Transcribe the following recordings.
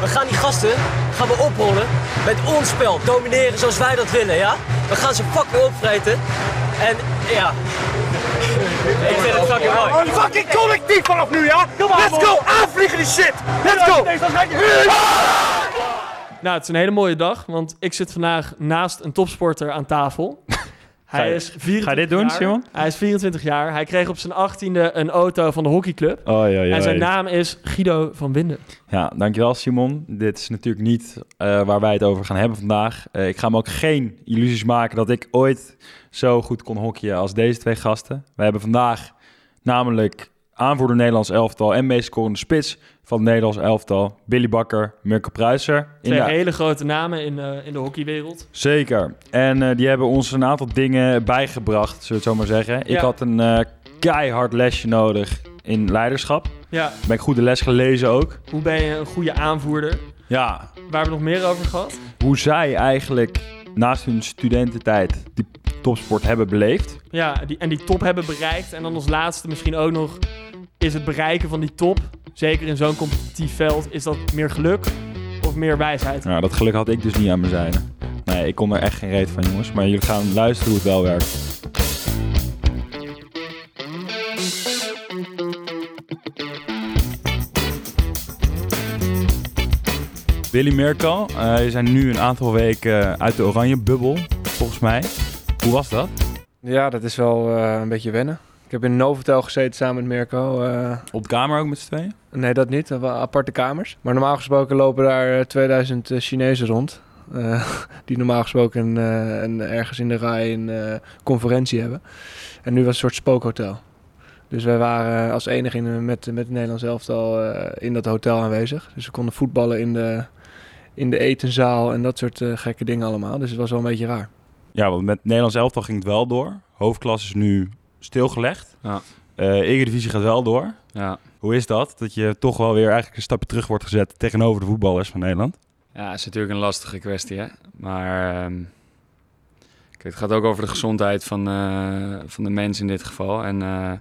We gaan die gasten gaan we oprollen met ons spel. Domineren zoals wij dat willen, ja? We gaan ze fucking opvreten. En ja. Ik vind het fucking mooi. Fucking collectief vanaf nu, ja? Let's go! Aanvliegen die shit! Let's go! Nou, het is een hele mooie dag, want ik zit vandaag naast een topsporter aan tafel. Hij is 24 ga je dit doen, jaar. Simon? Hij is 24 jaar. Hij kreeg op zijn 18e een auto van de hockeyclub. Oh ja, ja. En zijn naam is Guido van Winden. Ja, dankjewel Simon. Dit is natuurlijk niet eh, waar wij het over gaan hebben vandaag. Eh, ik ga me ook geen illusies maken dat ik ooit zo goed kon hockeyen als deze twee gasten. We hebben vandaag namelijk aanvoerder Nederlands elftal en meest scorende spits van het Nederlands elftal, Billy Bakker, Mirko Pruiser. Twee de- hele grote namen in, eh, in de hockeywereld. Zeker. En eh, die hebben ons een aantal dingen bijgebracht, zullen we het zo maar zeggen. Ik had een eh, keihard lesje nodig in leiderschap. Ja, Ben ik goed de les gelezen ook. hoe ben je een goede aanvoerder? Ja, Waar hebben we nog meer over gehad? hoe zij eigenlijk naast hun studententijd die topsport hebben beleefd. Ja, die, en die top hebben bereikt. En dan als laatste misschien ook nog... is het bereiken van die top, zeker in zo'n competitief veld... is dat meer geluk of meer wijsheid? Nou, dat geluk had ik dus niet aan mijn zijde. Nee, ik kon er echt geen reet van, jongens. Maar jullie gaan luisteren hoe het wel werkt. Willy Mirko, eh je zijn nu een aantal weken uit de oranje bubbel, volgens mij. Hoe was dat? Ja, dat is wel eh, een beetje wennen. Ik heb in een Novotel gezeten samen met Mirko. eh, Op de kamer ook met z'n tweeën? nee, dat niet. Dat waren aparte kamers. Maar normaal gesproken lopen daar eh, 2000 eh, Chinezen rond. eh, die normaal gesproken eh, een, ergens in de rij een eh, conferentie hebben. En nu was het een soort spookhotel. Dus wij waren als enige in, met, met het Nederlands elftal eh, in dat hotel aanwezig. Dus we konden voetballen in de, in de etenzaal en dat soort eh, gekke dingen allemaal. Dus het was wel een beetje raar. Ja, want met Nederlands elftal ging het wel door. Hoofdklas is nu stilgelegd. Ja. Eh Eredivisie gaat wel door. Ja. Hoe is dat? Dat je toch wel weer eigenlijk een stapje terug wordt gezet tegenover de voetballers van Nederland? ja, is natuurlijk een lastige kwestie, hè. Maar ehm, kijk, het gaat ook over de gezondheid van, eh, van de mens in dit geval. En eh,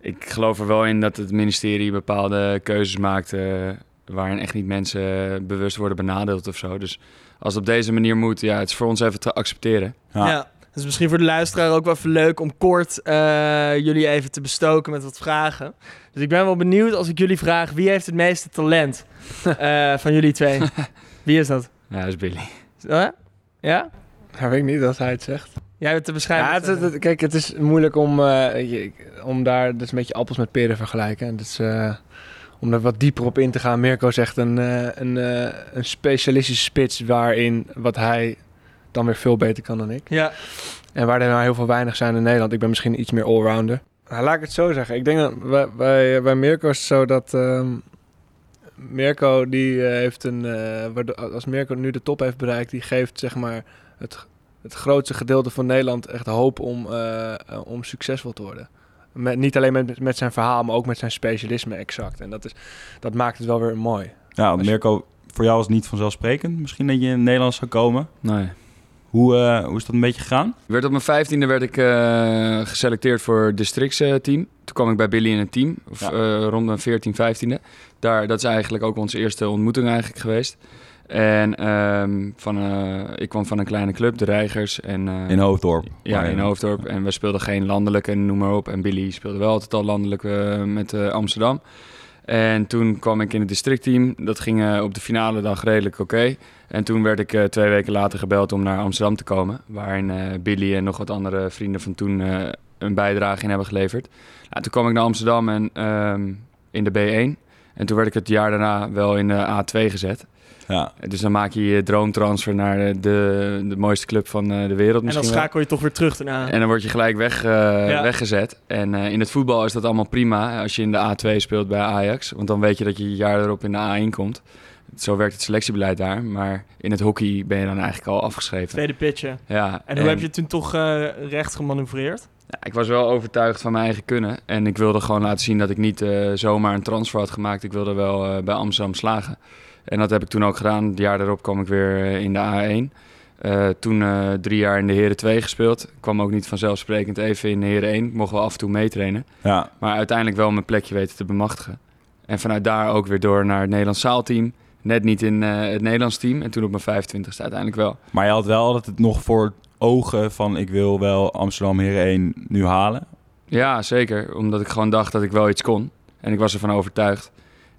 ik geloof er wel in dat het ministerie bepaalde keuzes maakt... eh, waarin echt niet mensen bewust worden benadeeld of zo. Dus als het op deze manier moet, ja, het is voor ons even te accepteren. Ja. Ja. Dus misschien voor de luisteraar ook wel even leuk om kort eh, jullie even te bestoken met wat vragen. Dus ik ben wel benieuwd als ik jullie vraag, wie heeft het meeste talent eh, van jullie twee? Wie is dat? Ja, dat is Billy. Huh? Ja? Ja, weet ik niet dat hij het zegt. Jij bent te beschrijven. Ja, het, het- het- kijk, het is moeilijk om, eh, je- om daar, dat is een beetje appels met peren vergelijken. En dat is, eh, om er wat dieper op in te gaan. Mirko zegt een, eh, een, eh, een specialistische spits waarin wat hij dan weer veel beter kan dan ik. Ja, En waar er nou heel veel weinig zijn in Nederland. Ik ben misschien iets meer allrounder. Nou, laat ik het zo zeggen. Ik denk dat bij, bij, bij Mirko is het zo dat... ehm, Mirko die eh, heeft een... eh, als Mirko nu de top heeft bereikt... die geeft zeg maar het, het grootste gedeelte van Nederland echt hoop om, eh, om succesvol te worden. Met, niet alleen met, met zijn verhaal, maar ook met zijn specialisme exact. En dat, is, dat maakt het wel weer mooi. Ja, Mirko, voor jou was het niet vanzelfzelfsprekend. Misschien dat je in het Nederlands zou komen. Nee. Hoe, eh, hoe is dat een beetje gegaan? Werd op mijn vijftiende werd ik eh, geselecteerd voor het districtsteam. Toen kwam ik bij Billy in het team, of, Ja. eh, rond mijn 14, 15e. Daar, dat is eigenlijk ook onze eerste ontmoeting eigenlijk geweest. En ehm, van, eh, ik kwam van een kleine club, de Reigers. En, eh, In Hoofddorp. Ja, in eh, Hoofddorp. En we speelden geen landelijk en noem maar op. En Billy speelde wel altijd al landelijk eh, met eh, Amsterdam. En toen kwam ik in het districtteam. Dat ging eh, op de finale dag redelijk oké. En toen werd ik eh, twee weken later gebeld om naar Amsterdam te komen. Waarin eh, Billy en nog wat andere vrienden van toen een bijdrage in hebben geleverd. Nou, toen kwam ik naar Amsterdam en, ehm, in de B1. En toen werd ik het jaar daarna wel in de A2 gezet. Ja. Dus dan maak je je droomtransfer naar eh, de, de mooiste club van eh, de wereld en dan misschien wel. schakel je toch weer terug daarna. En dan word je gelijk weg, eh, Ja. weggezet. En eh, in het voetbal is dat allemaal prima als je in de A2 speelt bij Ajax. Want dan weet je dat je een jaar erop in de A1 komt. Zo werkt het selectiebeleid daar. Maar in het hockey ben je dan eigenlijk al afgeschreven. Tweede pitchen. Ja, En hoe heb je toen toch eh, recht gemanoeuvreerd? Ja, ik was wel overtuigd van mijn eigen kunnen. En ik wilde gewoon laten zien dat ik niet eh, zomaar een transfer had gemaakt. Ik wilde wel eh, bij Amsterdam slagen. En dat heb ik toen ook gedaan. Het jaar daarop kwam ik weer eh, in de A1. Eh, toen drie jaar in de Heren 2 gespeeld. Ik kwam ook niet vanzelfsprekend even in de Heren 1. Ik mocht wel af en toe meetrainen. Ja. Maar uiteindelijk wel mijn plekje weten te bemachtigen. En vanuit daar ook weer door naar het Nederlands zaalteam. net niet in het Nederlands team. En toen op mijn 25ste uiteindelijk wel. Maar je had wel altijd het nog voor ogen van ik wil wel Amsterdam Heren 1 nu halen. Ja, zeker. Omdat ik gewoon dacht dat ik wel iets kon. En ik was ervan overtuigd.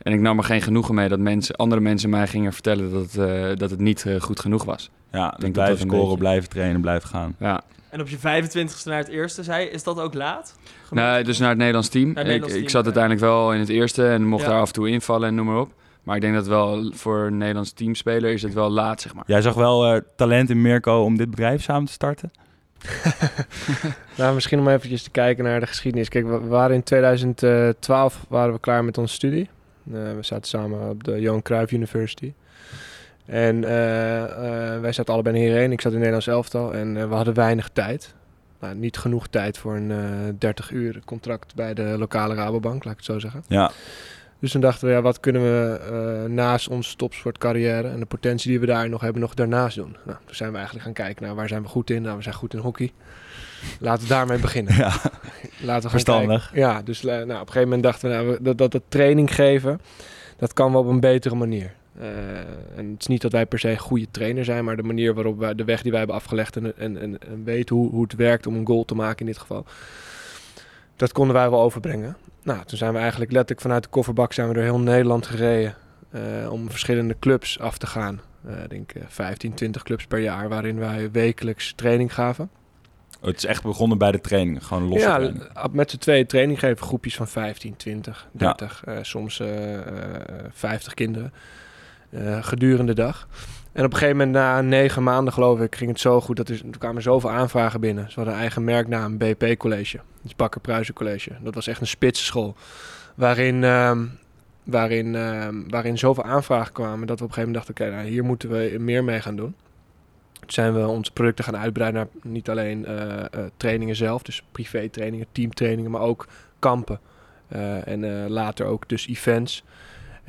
En ik nam er geen genoegen mee dat mensen, andere mensen mij gingen vertellen dat, het, eh, dat het niet eh, goed genoeg was. Ja, dus blijven dat scoren, beetje- blijven trainen, blijven gaan. Ja. En op je 25ste naar het eerste zei, is dat ook laat? Nee, dus naar het Nederlands team. het ik, Nederlands ik team, zat ja. uiteindelijk wel in het eerste en mocht Ja. daar af en toe invallen en noem maar op. Maar ik denk dat wel voor een Nederlands teamspeler is het wel laat, zeg maar. Jij zag wel eh, talent in Mirko om dit bedrijf samen te starten? Nou, misschien om eventjes te kijken naar de geschiedenis. Kijk, we waren in 2012 waren we klaar met onze studie. Eh, we zaten samen op de Johan Cruijff University. En eh, eh, wij zaten allebei in hierheen. Ik zat in het Nederlands elftal en eh, we hadden weinig tijd. Nou, niet genoeg tijd voor een eh 30 uur contract bij de lokale Rabobank, laat ik het zo zeggen. Ja, Dus toen dachten we, ja, wat kunnen we eh, naast onze topsportcarrière en de potentie die we daar nog hebben, nog daarnaast doen? Nou, toen zijn we eigenlijk gaan kijken naar waar zijn we goed in. Nou, we zijn goed in hockey. Laten we daarmee beginnen. ja. Laten we Verstandig. kijken. Ja, dus eh, nou, op een gegeven moment dachten we, nou, we- dat, dat het training geven, dat kan wel op een betere manier. Eh, en het is niet dat wij per se goede trainer zijn, maar de manier waarop wij, de weg die wij hebben afgelegd en, en, en, en weten hoe, hoe het werkt om een goal te maken in dit geval, dat konden wij wel overbrengen. Nou, toen zijn we eigenlijk letterlijk vanuit de kofferbak zijn we door heel Nederland gereden eh, om verschillende clubs af te gaan. Eh, ik denk eh, 15, 20 clubs per jaar, waarin wij wekelijks training gaven. Het is echt begonnen bij de training. Gewoon losse Ja, training. met z'n tweeën training geven, groepjes van 15, 20, 30, eh, soms eh, eh, 50 kinderen eh, gedurende de dag. En op een gegeven moment, na negen maanden geloof ik, ging het zo goed. Dat er, er kwamen zoveel aanvragen binnen. Ze hadden een eigen merknaam, BP College. Is Bakker Pruisen College. Dat was echt een spitsschool. Waarin, ehm, waarin, ehm, waarin zoveel aanvragen kwamen dat we op een gegeven moment dachten... oké, nou, hier moeten we meer mee gaan doen. Toen zijn we onze producten gaan uitbreiden naar niet alleen eh, eh, trainingen zelf, dus privé trainingen, teamtrainingen, maar ook kampen. Eh, en later ook dus events.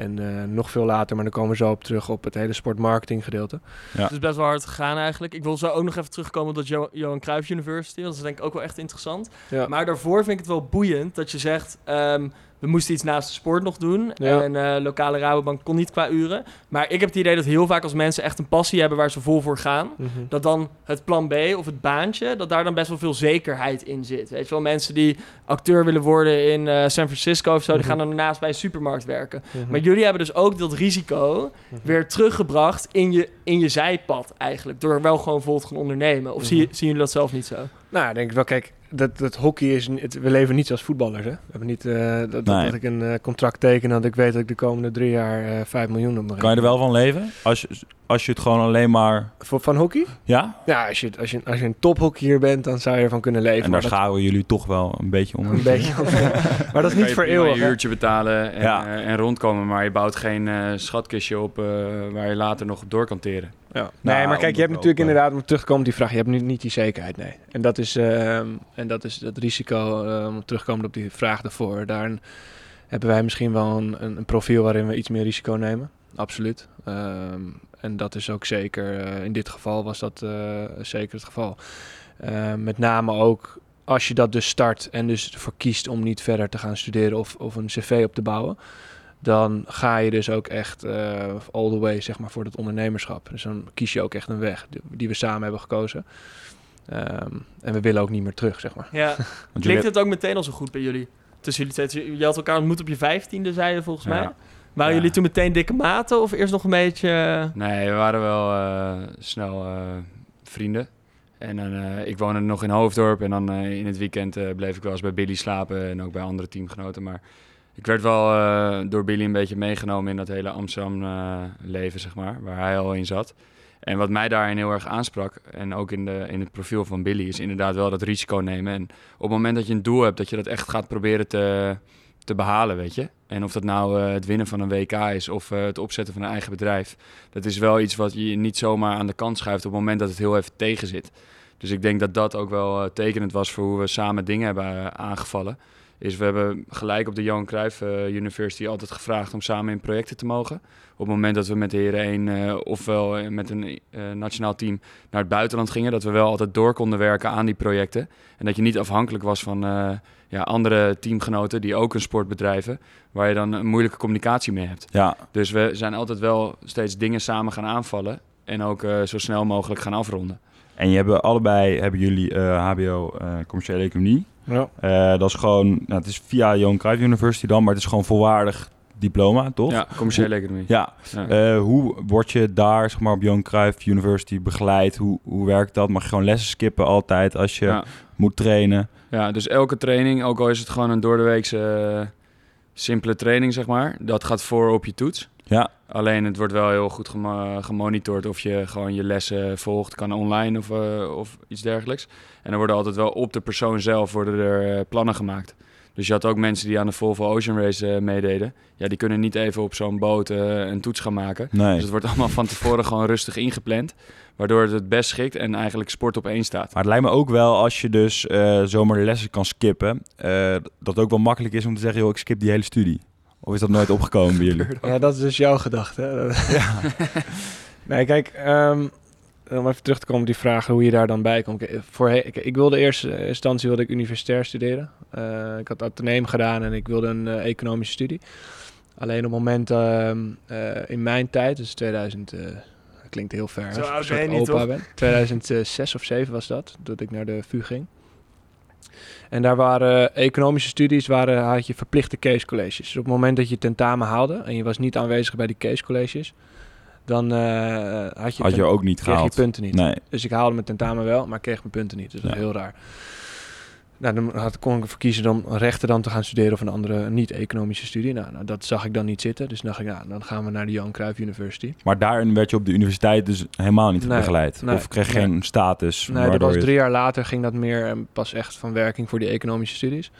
En eh, nog veel later, maar dan komen we zo op terug op het hele sportmarketing gedeelte. Het is best wel hard gegaan eigenlijk. Ik wil zo ook nog even terugkomen op dat Jo- Johan Cruijff University. Dat is denk ik ook wel echt interessant. Ja. Maar daarvoor vind ik het wel boeiend dat je zegt... ehm, we moesten iets naast de sport nog doen. Ja. En eh, lokale Rabobank kon niet qua uren. Maar ik heb het idee dat heel vaak als mensen echt een passie hebben waar ze vol voor gaan... dat dan het plan B of het baantje, dat daar dan best wel veel zekerheid in zit. Weet je wel, mensen die acteur willen worden in eh, San Francisco of zo, die Mhm. gaan dan daarnaast bij een supermarkt werken. Mhm. Maar jullie hebben dus ook dat risico Mhm. weer teruggebracht in je, in je zijpad eigenlijk. Door wel gewoon vol te gaan ondernemen. Of zie, Mhm. zien jullie dat zelf niet zo? Nou, ik denk wel, kijk, dat, dat hockey is... Het, we leven niet als voetballers, hè. We hebben niet eh, dat, dat- Nee. dat ik een eh, contract teken... dat ik weet dat ik de komende drie jaar eh 5 miljoen op mijn Kan je er wel van leven? Als je, als je het gewoon alleen maar... heb. Voor, van hockey? Ja? Ja, als je, als, je, als je een tophockeyer bent, dan zou je ervan kunnen leven. En maar daar dat- scharen jullie toch wel een beetje om. Een beetje. maar dat is niet voor eeuwig. je hè. uurtje betalen en, Ja. eh, en rondkomen, maar je bouwt geen eh, schatkistje op waar je later nog op door kan teren. Ja. Nou, Nee, maar kijk, je hebt natuurlijk eh, inderdaad, om terug te komen op die vraag, je hebt nu niet die zekerheid, nee. En dat is, ehm, en dat is het risico, eh, om terug te komen op die vraag daarvoor. Daarin hebben wij misschien wel een, een, profiel waarin we iets meer risico nemen. Absoluut. Ehm, en dat is ook zeker, eh, in dit geval was dat eh, zeker het geval. Met name ook als je dat dus start en dus ervoor kiest om niet verder te gaan studeren of, of een cv op te bouwen dan ga je dus ook echt eh, all the way zeg maar, voor het ondernemerschap. Dus dan kies je ook echt een weg die, die we samen hebben gekozen. Ehm, en we willen ook niet meer terug, zeg maar. Ja. Klinkt het ook meteen al zo goed bij jullie? Tussen jullie twee. Je had elkaar ontmoet op je vijftiende, zei je volgens Ja. mij. Waren Ja. jullie toen meteen dikke maten of eerst nog een beetje... Nee, we waren wel eh, snel eh, vrienden. En dan, eh, ik woonde nog in Hoofddorp en dan eh, in het weekend eh, bleef ik wel eens bij Billy slapen en ook bij andere teamgenoten. Maar ik werd wel eh, door Billy een beetje meegenomen in dat hele Amsterdam eh, leven, zeg maar, waar hij al in zat. En wat mij daarin heel erg aansprak, en ook in, de, in het profiel van Billy, is inderdaad wel dat risico nemen. En op het moment dat je een doel hebt, dat je dat echt gaat proberen te, te behalen, weet je. En of dat nou eh, het winnen van een WK is of het opzetten van een eigen bedrijf. Dat is wel iets wat je niet zomaar aan de kant schuift op het moment dat het heel even tegen zit. Dus ik denk dat dat ook wel tekenend was voor hoe we samen dingen hebben aangevallen. Is we hebben gelijk op de Johan Cruijff eh, University altijd gevraagd om samen in projecten te mogen. Op het moment dat we met de heren 1 eh, ofwel eh, met een nationaal team naar het buitenland gingen, dat we wel altijd door konden werken aan die projecten. En dat je niet afhankelijk was van ja, andere teamgenoten die ook een sport bedrijven, waar je dan een moeilijke communicatie mee hebt. Ja, Dus we zijn altijd wel steeds dingen samen gaan aanvallen en ook zo snel mogelijk gaan afronden. en je hebben allebei hebben jullie HBO commerciële economie. Ja. Eh, dat is gewoon, nou, het is via Johan Cruijff University dan, maar het is gewoon volwaardig diploma, toch? Ja, commerciële economie. Ja, Ja. Eh, hoe word je daar, zeg maar, op Johan Cruijff University begeleid? Hoe, hoe werkt dat? Mag je gewoon lessen skippen altijd als je Ja. moet trainen? Ja, dus elke training, ook al is het gewoon een doordeweekse eh, simpele training, zeg maar, dat gaat voor op je toets. Ja, Alleen het wordt wel heel goed gemo- gemonitord of je gewoon je lessen volgt, kan online of, eh, of iets dergelijks. En er worden altijd wel op de persoon zelf worden er eh, plannen gemaakt. Dus je had ook mensen die aan de Volvo Ocean Race eh, meededen. Ja, die kunnen niet even op zo'n boot een toets gaan maken. nee. Dus het wordt allemaal van tevoren gewoon rustig ingepland. Waardoor het het best schikt en eigenlijk sport op één staat. Maar het lijkt me ook wel als je dus zomaar de lessen kan skippen, dat het ook wel makkelijk is om te zeggen, joh, ik skip die hele studie. Of is dat nooit opgekomen bij jullie? Ja, dat is dus jouw gedachte. hè? nee, kijk, ehm, om even terug te komen op die vraag hoe je daar dan bij komt. Voor, ik, ik wilde eerst in instantie wilde ik universitair studeren. Eh, ik had ateneem gedaan en ik wilde een eh, economische studie. Alleen op het moment ehm, eh, in mijn tijd, dus 2000, eh, dat klinkt heel ver. Zo oud ben je niet, ben. 2006 of 7 was dat, dat ik naar de VU ging. En daar waren economische studies, waren, had je verplichte case colleges. Dus op het moment dat je tentamen haalde en je was niet aanwezig bij die case colleges, dan eh, had je, Had je ook niet kreeg je gehaald? punten niet. Nee. Dus ik haalde mijn tentamen wel, maar kreeg mijn punten niet. Dus dat is Ja. heel raar. Nou, dan had, kon ik ervoor kiezen om rechten dan te gaan studeren of een andere niet-economische studie. Nou, nou, dat zag ik dan niet zitten. Dus dacht ik, nou, dan gaan we naar de Johan Cruijff University. Maar daarin werd je op de universiteit dus helemaal niet Nee, begeleid? nee, of kreeg je nee. geen status? Nee, dat was drie jaar later ging dat meer eh, pas echt van werking voor die economische studies.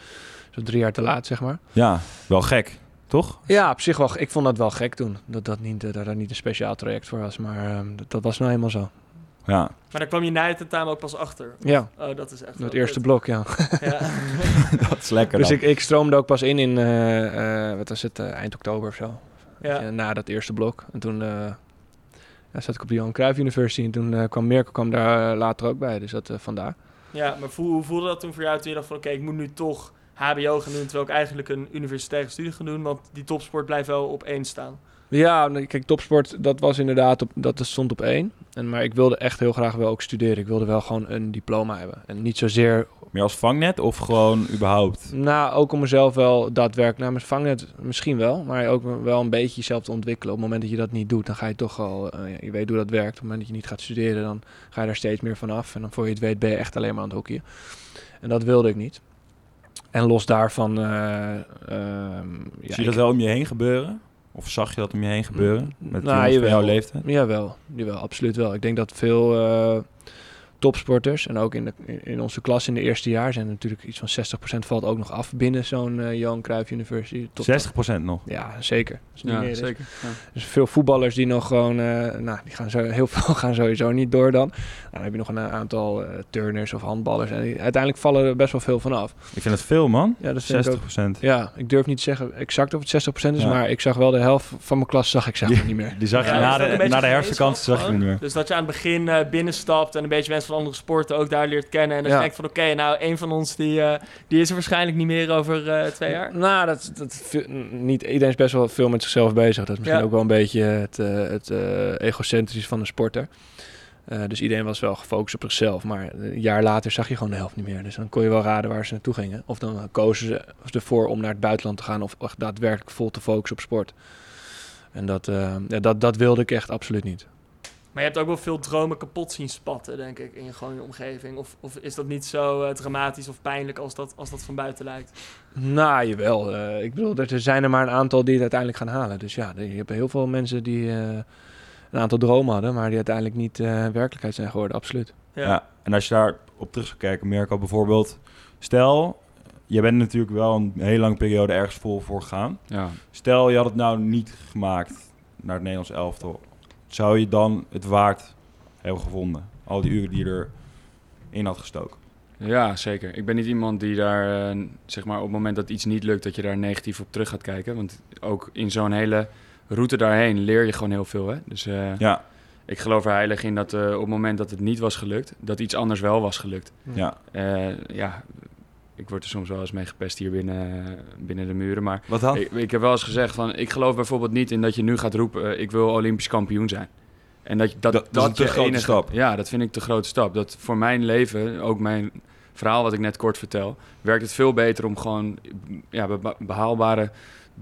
Dus drie jaar te laat, zeg maar. Ja, wel gek, toch? Ja, op zich wel. Ik vond dat wel gek toen. Dat dat niet, eh, dat niet een speciaal traject voor was. Maar ehm, dat, dat was nou eenmaal zo. Ja. Maar daar kwam je na het tentamen ook pas achter. Ja, Oh, dat is echt het eerste kut. blok, ja. Ja. dat is lekker Dus dan. ik, ik stroomde ook pas in in, eh, eh, wat was het, eh, eind oktober of zo. ja. Na dat eerste blok. En toen eh, ja, zat ik op de Johan Cruijff University. En toen eh, kwam Mirko kwam daar later ook bij. Dus dat eh, vandaar. ja, maar voel, hoe voelde dat toen voor jou toen je dacht van oké, ik moet nu toch HBO gaan doen terwijl ik eigenlijk een universitaire studie ga doen, want die topsport blijft wel op één staan. Ja, kijk, topsport, dat was inderdaad, op, dat stond op één. En, maar ik wilde echt heel graag wel ook studeren. Ik wilde wel gewoon een diploma hebben. En niet zozeer, Meer als vangnet of gewoon überhaupt? nou, ook om mezelf wel daadwerkelijk, nou, mijn vangnet misschien wel, maar ook wel een beetje jezelf te ontwikkelen. Op het moment dat je dat niet doet, dan ga je toch al, eh, ja, je weet hoe dat werkt. Op het moment dat je niet gaat studeren, dan ga je daar steeds meer van af. En dan voor je het weet ben je echt alleen maar aan het hockeyen. En dat wilde ik niet. En los daarvan, ja, Zie je dat ik- wel om je heen gebeuren? Of zag je dat om je heen gebeuren? Met Nou, jawel. jouw leeftijd? Jawel, jawel, absoluut wel. Ik denk dat veel eh, topsporters, en ook in, de, in- onze klas in de eerste jaar, zijn natuurlijk iets van 60% valt ook nog af binnen zo'n eh, Johan Cruijff University. Top- 60% nog. Ja, zeker. Dat is niet Ja, meer, dus. zeker. Ja. Dus veel voetballers die nog gewoon, eh, nou, die gaan zo, heel veel gaan sowieso niet door dan. Nou, dan heb je nog een aantal eh, turners of handballers. En die- uiteindelijk vallen er best wel veel van af. Ik vind het veel, man. Ja, dat vind ik ook. 60%. Ja, ik durf niet te zeggen exact of het 60% is, Ja. maar ik zag wel de helft van mijn klas zag ik zeg maar niet meer. Die zag je na de, na de zag je niet meer. Dus dat je aan het begin binnenstapt en een beetje mensen van andere sporten ook daar leert kennen. En dat Ja. denkt van oké, nou een van ons die, eh, die is er waarschijnlijk niet meer over eh, twee jaar. Nou, dat, dat niet iedereen is best wel veel met zichzelf bezig. Dat is misschien Ja. ook wel een beetje het, eh het egocentrisch van een sporter. Dus iedereen was wel gefocust op zichzelf. Maar een jaar later zag je gewoon de helft niet meer. Dus dan kon je wel raden waar ze naartoe gingen. Of dan kozen ze ervoor om naar het buitenland te gaan. Of echt daadwerkelijk vol te focussen op sport. En dat, ja, dat, dat wilde ik echt absoluut niet. Maar je hebt ook wel veel dromen kapot zien spatten, denk ik, in je, gewoon je omgeving. Of, of is dat niet zo eh, dramatisch of pijnlijk als dat, als dat van buiten lijkt? Nou, jawel. Eh, ik bedoel, er zijn er maar een aantal die het uiteindelijk gaan halen. Dus ja, je hebt heel veel mensen die eh, een aantal dromen hadden, maar die uiteindelijk niet eh, werkelijkheid zijn geworden. Absoluut. Ja. En als je daar op terug zou kijken, Mirko, bijvoorbeeld. Stel, je bent natuurlijk wel een hele lange periode ergens vol voor gegaan. Ja. Stel, je had het nou niet gemaakt naar het Nederlands elftal. Zou je dan het waard hebben gevonden? Al die uren die je erin had gestoken. Ja, zeker. Ik ben niet iemand die daar, eh, zeg maar, op het moment dat iets niet lukt, dat je daar negatief op terug gaat kijken. Want ook in zo'n hele route daarheen leer je gewoon heel veel. Hè? Dus eh, Ja, ik geloof er heilig in dat eh, op het moment dat het niet was gelukt, dat iets anders wel was gelukt. ja. Ja, ik word er soms wel eens mee gepest hier binnen, binnen de muren. Maar Wat dan? ik, ik heb wel eens gezegd van, ik geloof bijvoorbeeld niet in dat je nu gaat roepen, eh, ik wil Olympisch kampioen zijn. En dat, dat, Dat- dat is een te grote stap. Ja, dat vind ik te grote stap. Dat voor mijn leven, ook mijn verhaal wat ik net kort vertel, werkt het veel beter om gewoon ja, be- behaalbare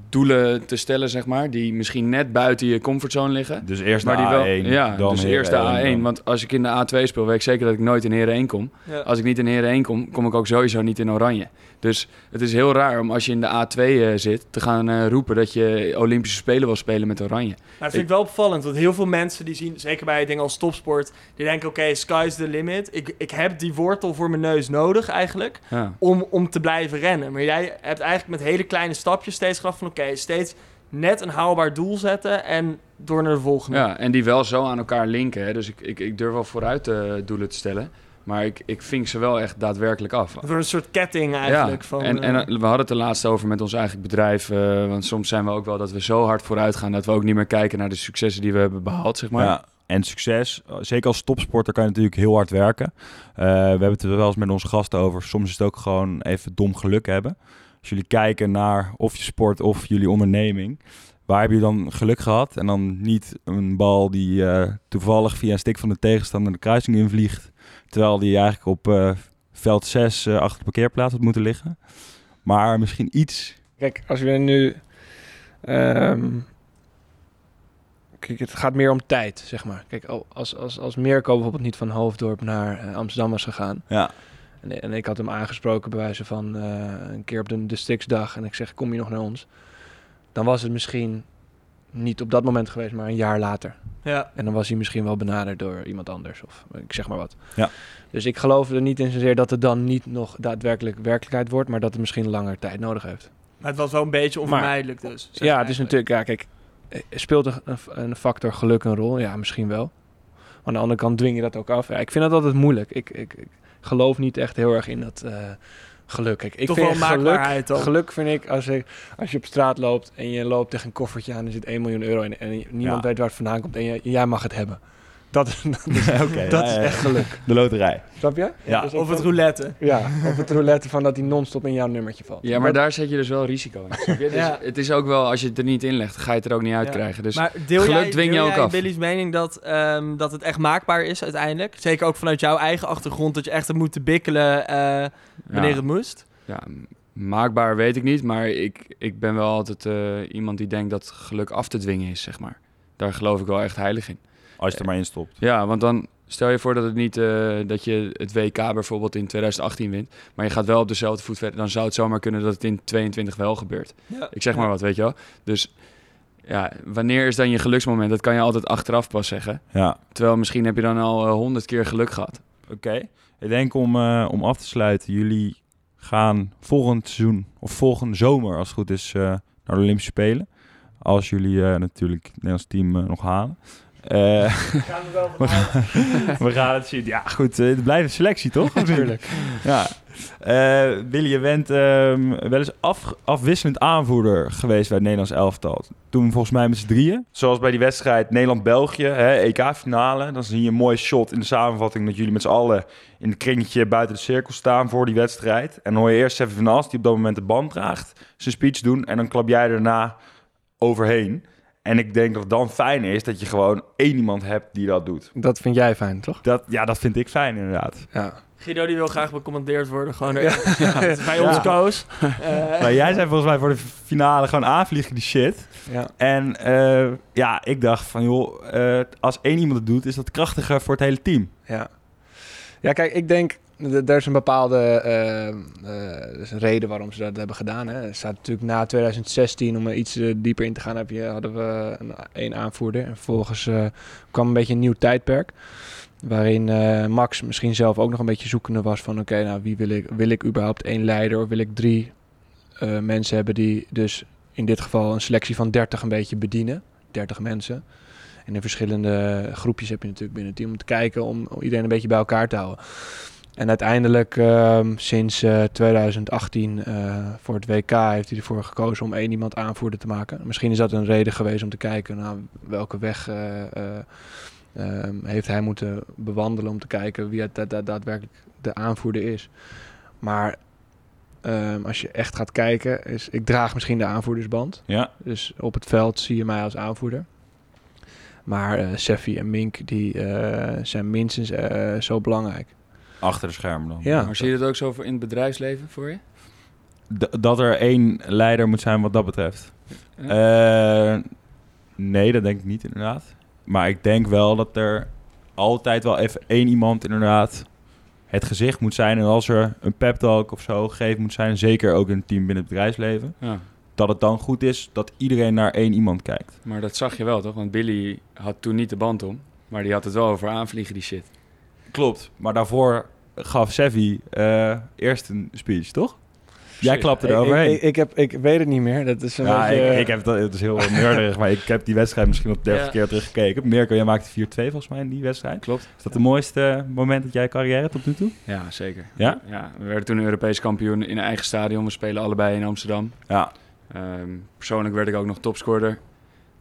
doelen te stellen, zeg maar, die misschien net buiten je comfortzone liggen. Dus eerst Maar de die wel, A1, ja, dan dus eerst de 1, A1. dan- Want als ik in de A2 speel, weet ik zeker dat ik nooit in Heren 1 kom. Ja. Als ik niet in Heren 1 kom, kom ik ook sowieso niet in Oranje. Dus het is heel raar om als je in de A2 eh, zit, te gaan eh, roepen dat je Olympische Spelen wil spelen met Oranje. Maar dat vind ik wel opvallend, want heel veel mensen die zien, zeker bij dingen als topsport, die denken, oké, sky's the limit. Ik, ik heb die wortel voor mijn neus nodig eigenlijk, Ja. om, om te blijven rennen. Maar jij hebt eigenlijk met hele kleine stapjes steeds gehad van, oké, steeds net een haalbaar doel zetten en door naar de volgende. Ja, en die wel zo aan elkaar linken. Hè. Dus ik, ik, ik durf wel vooruit eh, doelen te stellen. Maar ik, ik vink ze wel echt daadwerkelijk af. Door een soort ketting eigenlijk. van, en, en eh, we hadden het er laatst over met ons eigen bedrijf. eh, want soms zijn we ook wel dat we zo hard vooruit gaan... dat we ook niet meer kijken naar de successen die we hebben behaald, zeg maar. Ja, en succes. Zeker als topsporter kan je natuurlijk heel hard werken. Eh, we hebben het er wel eens met onze gasten over. Soms is het ook gewoon even dom geluk hebben. Als jullie kijken naar of je sport of jullie onderneming. Waar heb je dan geluk gehad? En dan niet een bal die eh, toevallig via een stik van de tegenstander de kruising invliegt. Terwijl die eigenlijk op eh, veld 6 eh, achter de parkeerplaats had moeten liggen. Maar misschien iets. Kijk, als we nu... ehm, kijk, het gaat meer om tijd, zeg maar. Kijk, al- als, als, als Mirko bijvoorbeeld niet van Hoofddorp naar Amsterdam was gegaan... Ja, En, en ik had hem aangesproken bij wijze van een keer op de districtsdag. En ik zeg, kom je nog naar ons? Dan was het misschien niet op dat moment geweest, maar een jaar later. ja. En dan was hij misschien wel benaderd door iemand anders. Of ik zeg maar wat. Ja. Dus ik geloof er niet in zozeer dat het dan niet nog daadwerkelijk werkelijkheid wordt. Maar dat het misschien langer tijd nodig heeft. Maar het was wel een beetje onvermijdelijk dus. ja, het is natuurlijk... Ja, kijk, eh, speelt een, een factor geluk een rol? Ja, misschien wel. Maar aan de andere kant dwing je dat ook af. Ja, ik vind dat altijd moeilijk. Ik, ik, ik geloof niet echt heel erg in dat eh, geluk. Kijk, ik Toch vind wel geluk, maakbaarheid dan. geluk vind ik als, ik als je op straat loopt en je loopt tegen een koffertje aan en er zit 1 miljoen euro in en niemand Ja. weet waar het vandaan komt en je, jij mag het hebben. Dat is, dat is, oké. dat ja, is ja. echt geluk. De loterij. Snap je? Ja. ook Of het roulette. Ja, of het roulette van dat hij non-stop in jouw nummertje valt. Ja, maar Dat- daar zet je dus wel risico in. Dus Ja. Het is ook wel, als je het er niet inlegt, ga je het er ook niet uit Ja. krijgen. Dus maar deel geluk jij, dwing je ook jij af. Billy's mening dat, ehm, dat het echt maakbaar is uiteindelijk? Zeker ook vanuit jouw eigen achtergrond, dat je echt hebt moeten bikkelen eh, wanneer ja, het moest? ja, maakbaar weet ik niet, maar ik, ik ben wel altijd eh, iemand die denkt dat geluk af te dwingen is, zeg maar. Daar geloof ik wel echt heilig in. Als je er maar in stopt. Ja, want dan stel je voor dat het niet eh, dat je het WK bijvoorbeeld in 2018 wint, maar je gaat wel op dezelfde voet verder, dan zou het zomaar kunnen dat het in 22 wel gebeurt. Ja. Ik zeg maar wat, weet je wel. Dus ja, wanneer is dan je geluksmoment? Dat kan je altijd achteraf pas zeggen. Ja. Terwijl misschien heb je dan al honderd keer geluk gehad. Oké. Ik denk om, eh, om af te sluiten, jullie gaan volgend seizoen, of volgende zomer als het goed is, eh, naar de Olympische Spelen. Als jullie eh, natuurlijk het Nederlands team eh, nog halen. Eh, Gaan we wel van we gaan het zien. Ja, goed. eh, het blijft een selectie, toch? Natuurlijk. ja. Eh Willy, je bent ehm, wel eens af, afwisselend aanvoerder geweest bij het Nederlands elftal. Toen volgens mij met z'n drieën. Zoals bij die wedstrijd Nederland-België, hè, EK-finale. Dan zie je een mooi shot in de samenvatting dat jullie met z'n allen in het kringetje buiten de cirkel staan voor die wedstrijd. En dan hoor je eerst Seven van As, die op dat moment de band draagt, zijn speech doen. En dan klap jij daarna overheen. En ik denk dat het dan fijn is dat je gewoon één iemand hebt die dat doet. Dat vind jij fijn, toch? Dat, ja, dat vind ik fijn inderdaad. Ja. Guido die wil graag becommandeerd worden. Gewoon Ja. Het is bij ons koos. Maar jij zei volgens mij voor de finale gewoon aanvliegen die shit. ja. En eh, ja, ik dacht van joh, eh, als één iemand het doet, is dat krachtiger voor het hele team. Ja. ja, kijk, ik denk, er is een bepaalde eh, eh, is een reden waarom ze dat hebben gedaan. Hè. Staat natuurlijk na 2016, om er iets eh, dieper in te gaan, heb je, hadden we een, één aanvoerder. En vervolgens eh, kwam een beetje een nieuw tijdperk. Waarin Max misschien zelf ook nog een beetje zoekende was van... oké, nou, wie wil ik? Wil ik überhaupt één leider of wil ik drie mensen hebben... die dus in dit geval een selectie van 30 een beetje bedienen? 30 mensen. En in verschillende groepjes heb je natuurlijk binnen het team om te kijken... om iedereen een beetje bij elkaar te houden. En uiteindelijk, ehm, sinds eh, 2018 eh, voor het WK, heeft hij ervoor gekozen om één iemand aanvoerder te maken. Misschien is dat een reden geweest om te kijken naar welke weg eh, eh, ehm, heeft hij moeten bewandelen om te kijken wie het da- da- daadwerkelijk de aanvoerder is. Maar ehm, als je echt gaat kijken, is ik draag misschien de aanvoerdersband. Ja, Dus op het veld zie je mij als aanvoerder. Maar eh Seffi en Mink die, eh, zijn minstens eh, zo belangrijk. Achter de schermen dan. Ja. Maar zie je dat ook zo voor in het bedrijfsleven voor je? D- dat er één leider moet zijn wat dat betreft. Eh, nee, dat denk ik niet inderdaad. Maar ik denk wel dat er altijd wel even één iemand inderdaad het gezicht moet zijn. En als er een pep talk of zo gegeven moet zijn, zeker ook in een team binnen het bedrijfsleven, Ja. dat het dan goed is dat iedereen naar één iemand kijkt. Maar dat zag je wel, toch? Want Billy had toen niet de band om. Maar die had het wel over aanvliegen, die shit. Klopt. Maar daarvoor gaf Sevi eh, eerst een speech, toch? Jij Shit. klapte Ik, ik, eroverheen. ik, ik heb, ik weet het niet meer. Dat is een ja, beetje, ik, ik heb dat, het is heel nerdig, maar ik heb die wedstrijd misschien al 30 Ja. keer teruggekeken. Mirko, jij maakte 4-2 volgens mij in die wedstrijd. Klopt. Is dat het mooiste moment dat jij carrière tot nu toe? Ja, zeker. Ja? ja? We werden toen Europees kampioen in eigen stadion. We spelen allebei in Amsterdam. Ja, Ehm, persoonlijk werd ik ook nog topscorer.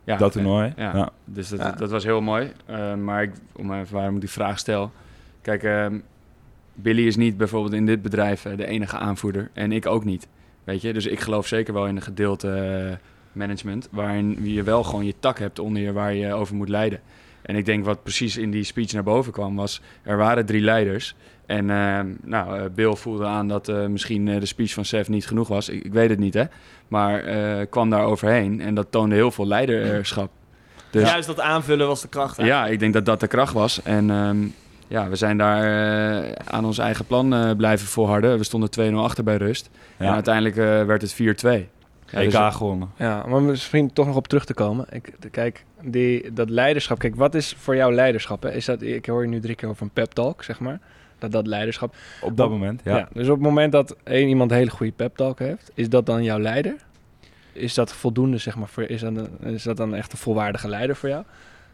Ja, dat toernooi. Ja, dus dat, dat was heel mooi. Eh, maar ik, om even waarom ik die vraag stel. Kijk, ehm, Billy is niet bijvoorbeeld in dit bedrijf eh, de enige aanvoerder. En ik ook niet. Weet je? Dus ik geloof zeker wel in een gedeelte eh, management. Waarin je wel gewoon je tak hebt onder je waar je over moet leiden. En ik denk wat precies in die speech naar boven kwam was... Er waren drie leiders. En ehm, nou, eh, Bill voelde aan dat misschien de speech van Sef niet genoeg was. Ik, ik weet het niet, hè. Maar kwam daar overheen. En dat toonde heel veel leiderschap. Dus Juist dat aanvullen was de kracht. ja, ik denk dat dat de kracht was. En ehm, ja, we zijn daar eh, aan ons eigen plan eh, blijven volharden. We stonden 2-0 achter bij rust. En uiteindelijk eh, werd het 4-2. Ja, EK dus- gewonnen. Ja, maar misschien toch nog op terug te komen. Ik, kijk, die, dat leiderschap. Kijk, wat is voor jou leiderschap? Hè? Is dat, ik hoor je nu drie keer over een pep talk, zeg maar. Dat dat leiderschap. Op dat Op- moment, ja. dus op het moment dat één iemand een hele goede pep talk heeft, is dat dan jouw leider? Is dat voldoende, zeg maar, voor, is, dat een- is dat dan echt een volwaardige leider voor jou?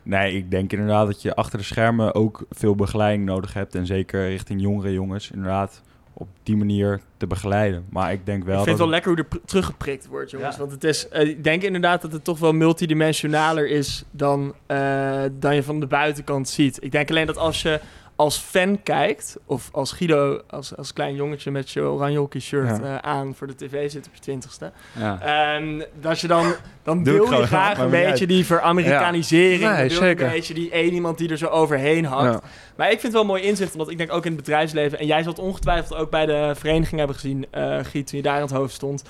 Nee, ik denk inderdaad dat je achter de schermen ook veel begeleiding nodig hebt. En zeker richting jongere jongens, inderdaad, op die manier te begeleiden. Maar ik denk wel ik vind het wel lekker hoe er pr- teruggeprikt wordt, jongens. Ja. Want het is, eh, ik denk inderdaad dat het toch wel multidimensionaler is dan, eh, dan je van de buitenkant ziet. Ik denk alleen dat als je als fan kijkt, of als Guido, als, als klein jongetje met je oranje shirt Ja. eh, aan voor de tv zit op je twintigste. Ja. Ehm dat je dan, dan Doe wil je graag een beetje die veramerikanisering. Ja. Nee, een beetje die één iemand die er zo overheen hangt. Maar ik vind het wel mooi inzicht, omdat ik denk ook in het bedrijfsleven, en jij zal het ongetwijfeld ook bij de vereniging hebben gezien, eh Giet, toen je daar aan het hoofd stond,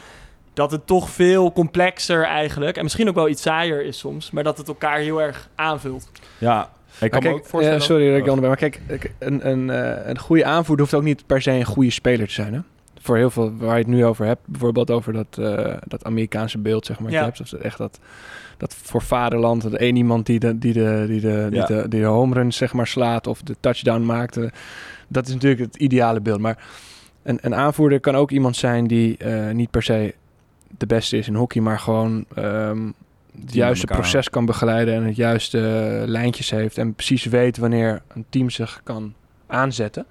dat het toch veel complexer eigenlijk, en misschien ook wel iets saaier is soms, maar dat het elkaar heel erg aanvult. Ja, ik kan Maar me kijk, ook voorstellen... ja, sorry dat ik onderbreek, maar kijk, kijk, een, een, eh, een goede aanvoerder hoeft ook niet per se een goede speler te zijn. Hè? Voor heel veel waar je het nu over hebt, bijvoorbeeld over dat, eh, dat Amerikaanse beeld, zeg maar. Ja. Je hebt, of echt dat, dat voor vaderland, dat één iemand die de, die de, die de, die Ja. de, die de home run zeg maar, slaat of de touchdown maakt. eh, dat is natuurlijk het ideale beeld. Maar een, een aanvoerder kan ook iemand zijn die eh, niet per se de beste is in hockey, maar gewoon ehm, het juiste proces kan begeleiden en het juiste eh, lijntjes heeft en precies weet wanneer een team zich kan aanzetten.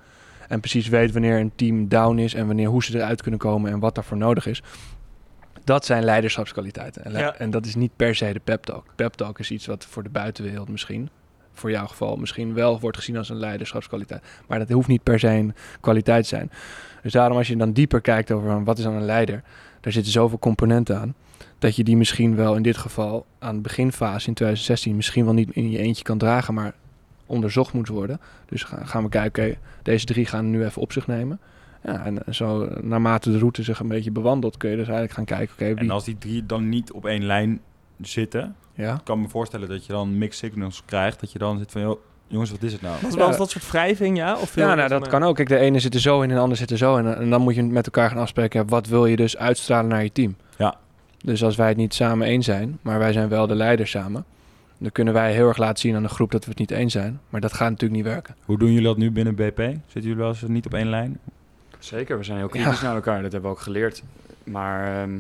En precies weet wanneer een team down is en wanneer hoe ze eruit kunnen komen en wat daarvoor nodig is. Dat zijn leiderschapskwaliteiten. En, le- Ja. en dat is niet per se de pep talk. Pep talk is iets wat voor de buitenwereld misschien, voor jouw geval, misschien wel wordt gezien als een leiderschapskwaliteit. Maar dat hoeft niet per se een kwaliteit te zijn. Dus daarom als je dan dieper kijkt over wat is dan een leider, daar zitten zoveel componenten aan. Dat je die misschien wel in dit geval aan de beginfase in 2016 misschien wel niet in je eentje kan dragen, maar onderzocht moet worden. Dus gaan, we kijken, oké, deze drie gaan nu even op zich nemen. Ja, en zo naarmate de route zich een beetje bewandelt, kun je dus eigenlijk gaan kijken, oké, En wie... als die drie dan niet op één lijn zitten, Ja, ik kan me voorstellen dat je dan mixed signals krijgt. Dat je dan zit van, joh, jongens, wat is het nou? Was Ja. wel eens dat soort wrijving, ja? Of veel ja nou, dat kan ook. Kijk, de ene zit er zo in en de ander zit er zo in. En dan moet je met elkaar gaan afspreken, ja, wat wil je dus uitstralen naar je team? Ja. Dus als wij het niet samen eens zijn, maar wij zijn wel de leiders samen, dan kunnen wij heel erg laten zien aan de groep dat we het niet eens zijn. Maar dat gaat natuurlijk niet werken. Hoe doen jullie dat nu binnen BP? Zitten jullie wel eens niet op één lijn? Zeker, we zijn heel kritisch naar elkaar. Dat hebben we ook geleerd. Maar ehm,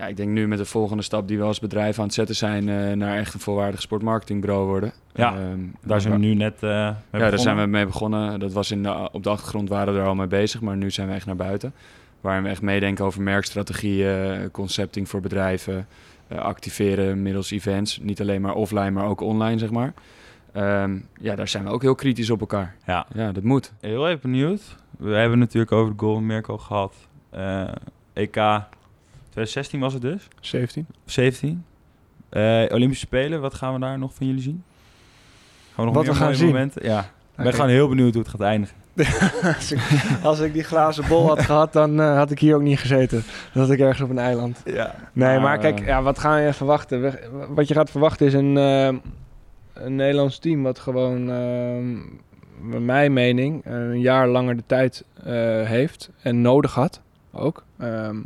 ja, ik denk nu met de volgende stap die we als bedrijf aan het zetten zijn... eh, naar echt een volwaardig sportmarketingbureau worden. Ja, Ehm, Daar zijn we nu net eh mee Ja, daar begonnen. zijn we mee begonnen. Dat was in de, op de achtergrond waren we er al mee bezig, maar nu zijn we echt naar buiten. Waarin we echt meedenken over merkstrategieën, concepting voor bedrijven, eh, activeren middels events. Niet alleen maar offline, maar ook online, zeg maar. Ehm, ja, daar zijn we ook heel kritisch op elkaar. Ja. Ja, dat moet. Heel even benieuwd. We hebben natuurlijk over de Golden Mirko gehad. Eh, EK 2016 was het dus. 17. 17. Eh, Olympische Spelen, wat gaan we daar nog van jullie zien? Gaan we nog Wat meer we gaan zien? momenten? Ja. Ik ben Oké. gewoon heel benieuwd hoe het gaat eindigen. als, ik, als ik die glazen bol had gehad, dan eh, had ik hier ook niet gezeten. Dan had ik ergens op een eiland. Ja. Nee, maar Maar, kijk, eh, ja, wat ga je verwachten? We- Wat je gaat verwachten is een, een Nederlands team wat gewoon, naar mijn mening, een jaar langer de tijd heeft en nodig had. Ook. Ehm,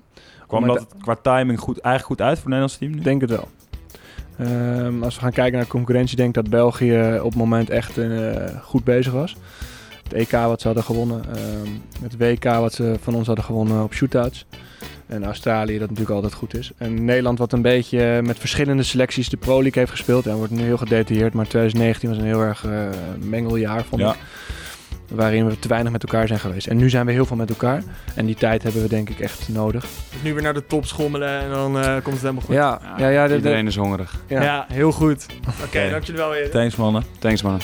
Kwam dat qua timing goed, eigenlijk goed uit voor het Nederlands team nu? Ik denk het wel. Ehm, als we gaan kijken naar de concurrentie, denk ik dat België op het moment echt eh, goed bezig was. Het EK wat ze hadden gewonnen, ehm, het WK wat ze van ons hadden gewonnen op shootouts. En Australië dat natuurlijk altijd goed is. En Nederland wat een beetje met verschillende selecties de Pro League heeft gespeeld. En wordt nu heel gedetailleerd, maar 2019 was een heel erg eh, mengeljaar vond Ja. ik. Waarin we te weinig met elkaar zijn geweest. En nu zijn we heel veel met elkaar. En die tijd hebben we denk ik echt nodig. Dus nu weer naar de top schommelen en dan eh, komt het helemaal goed. Ja, ja, ja, de- de- Iedereen is hongerig. ja. Ja, heel goed. Oké, Oké. dank jullie wel weer. Thanks mannen. Thanks man.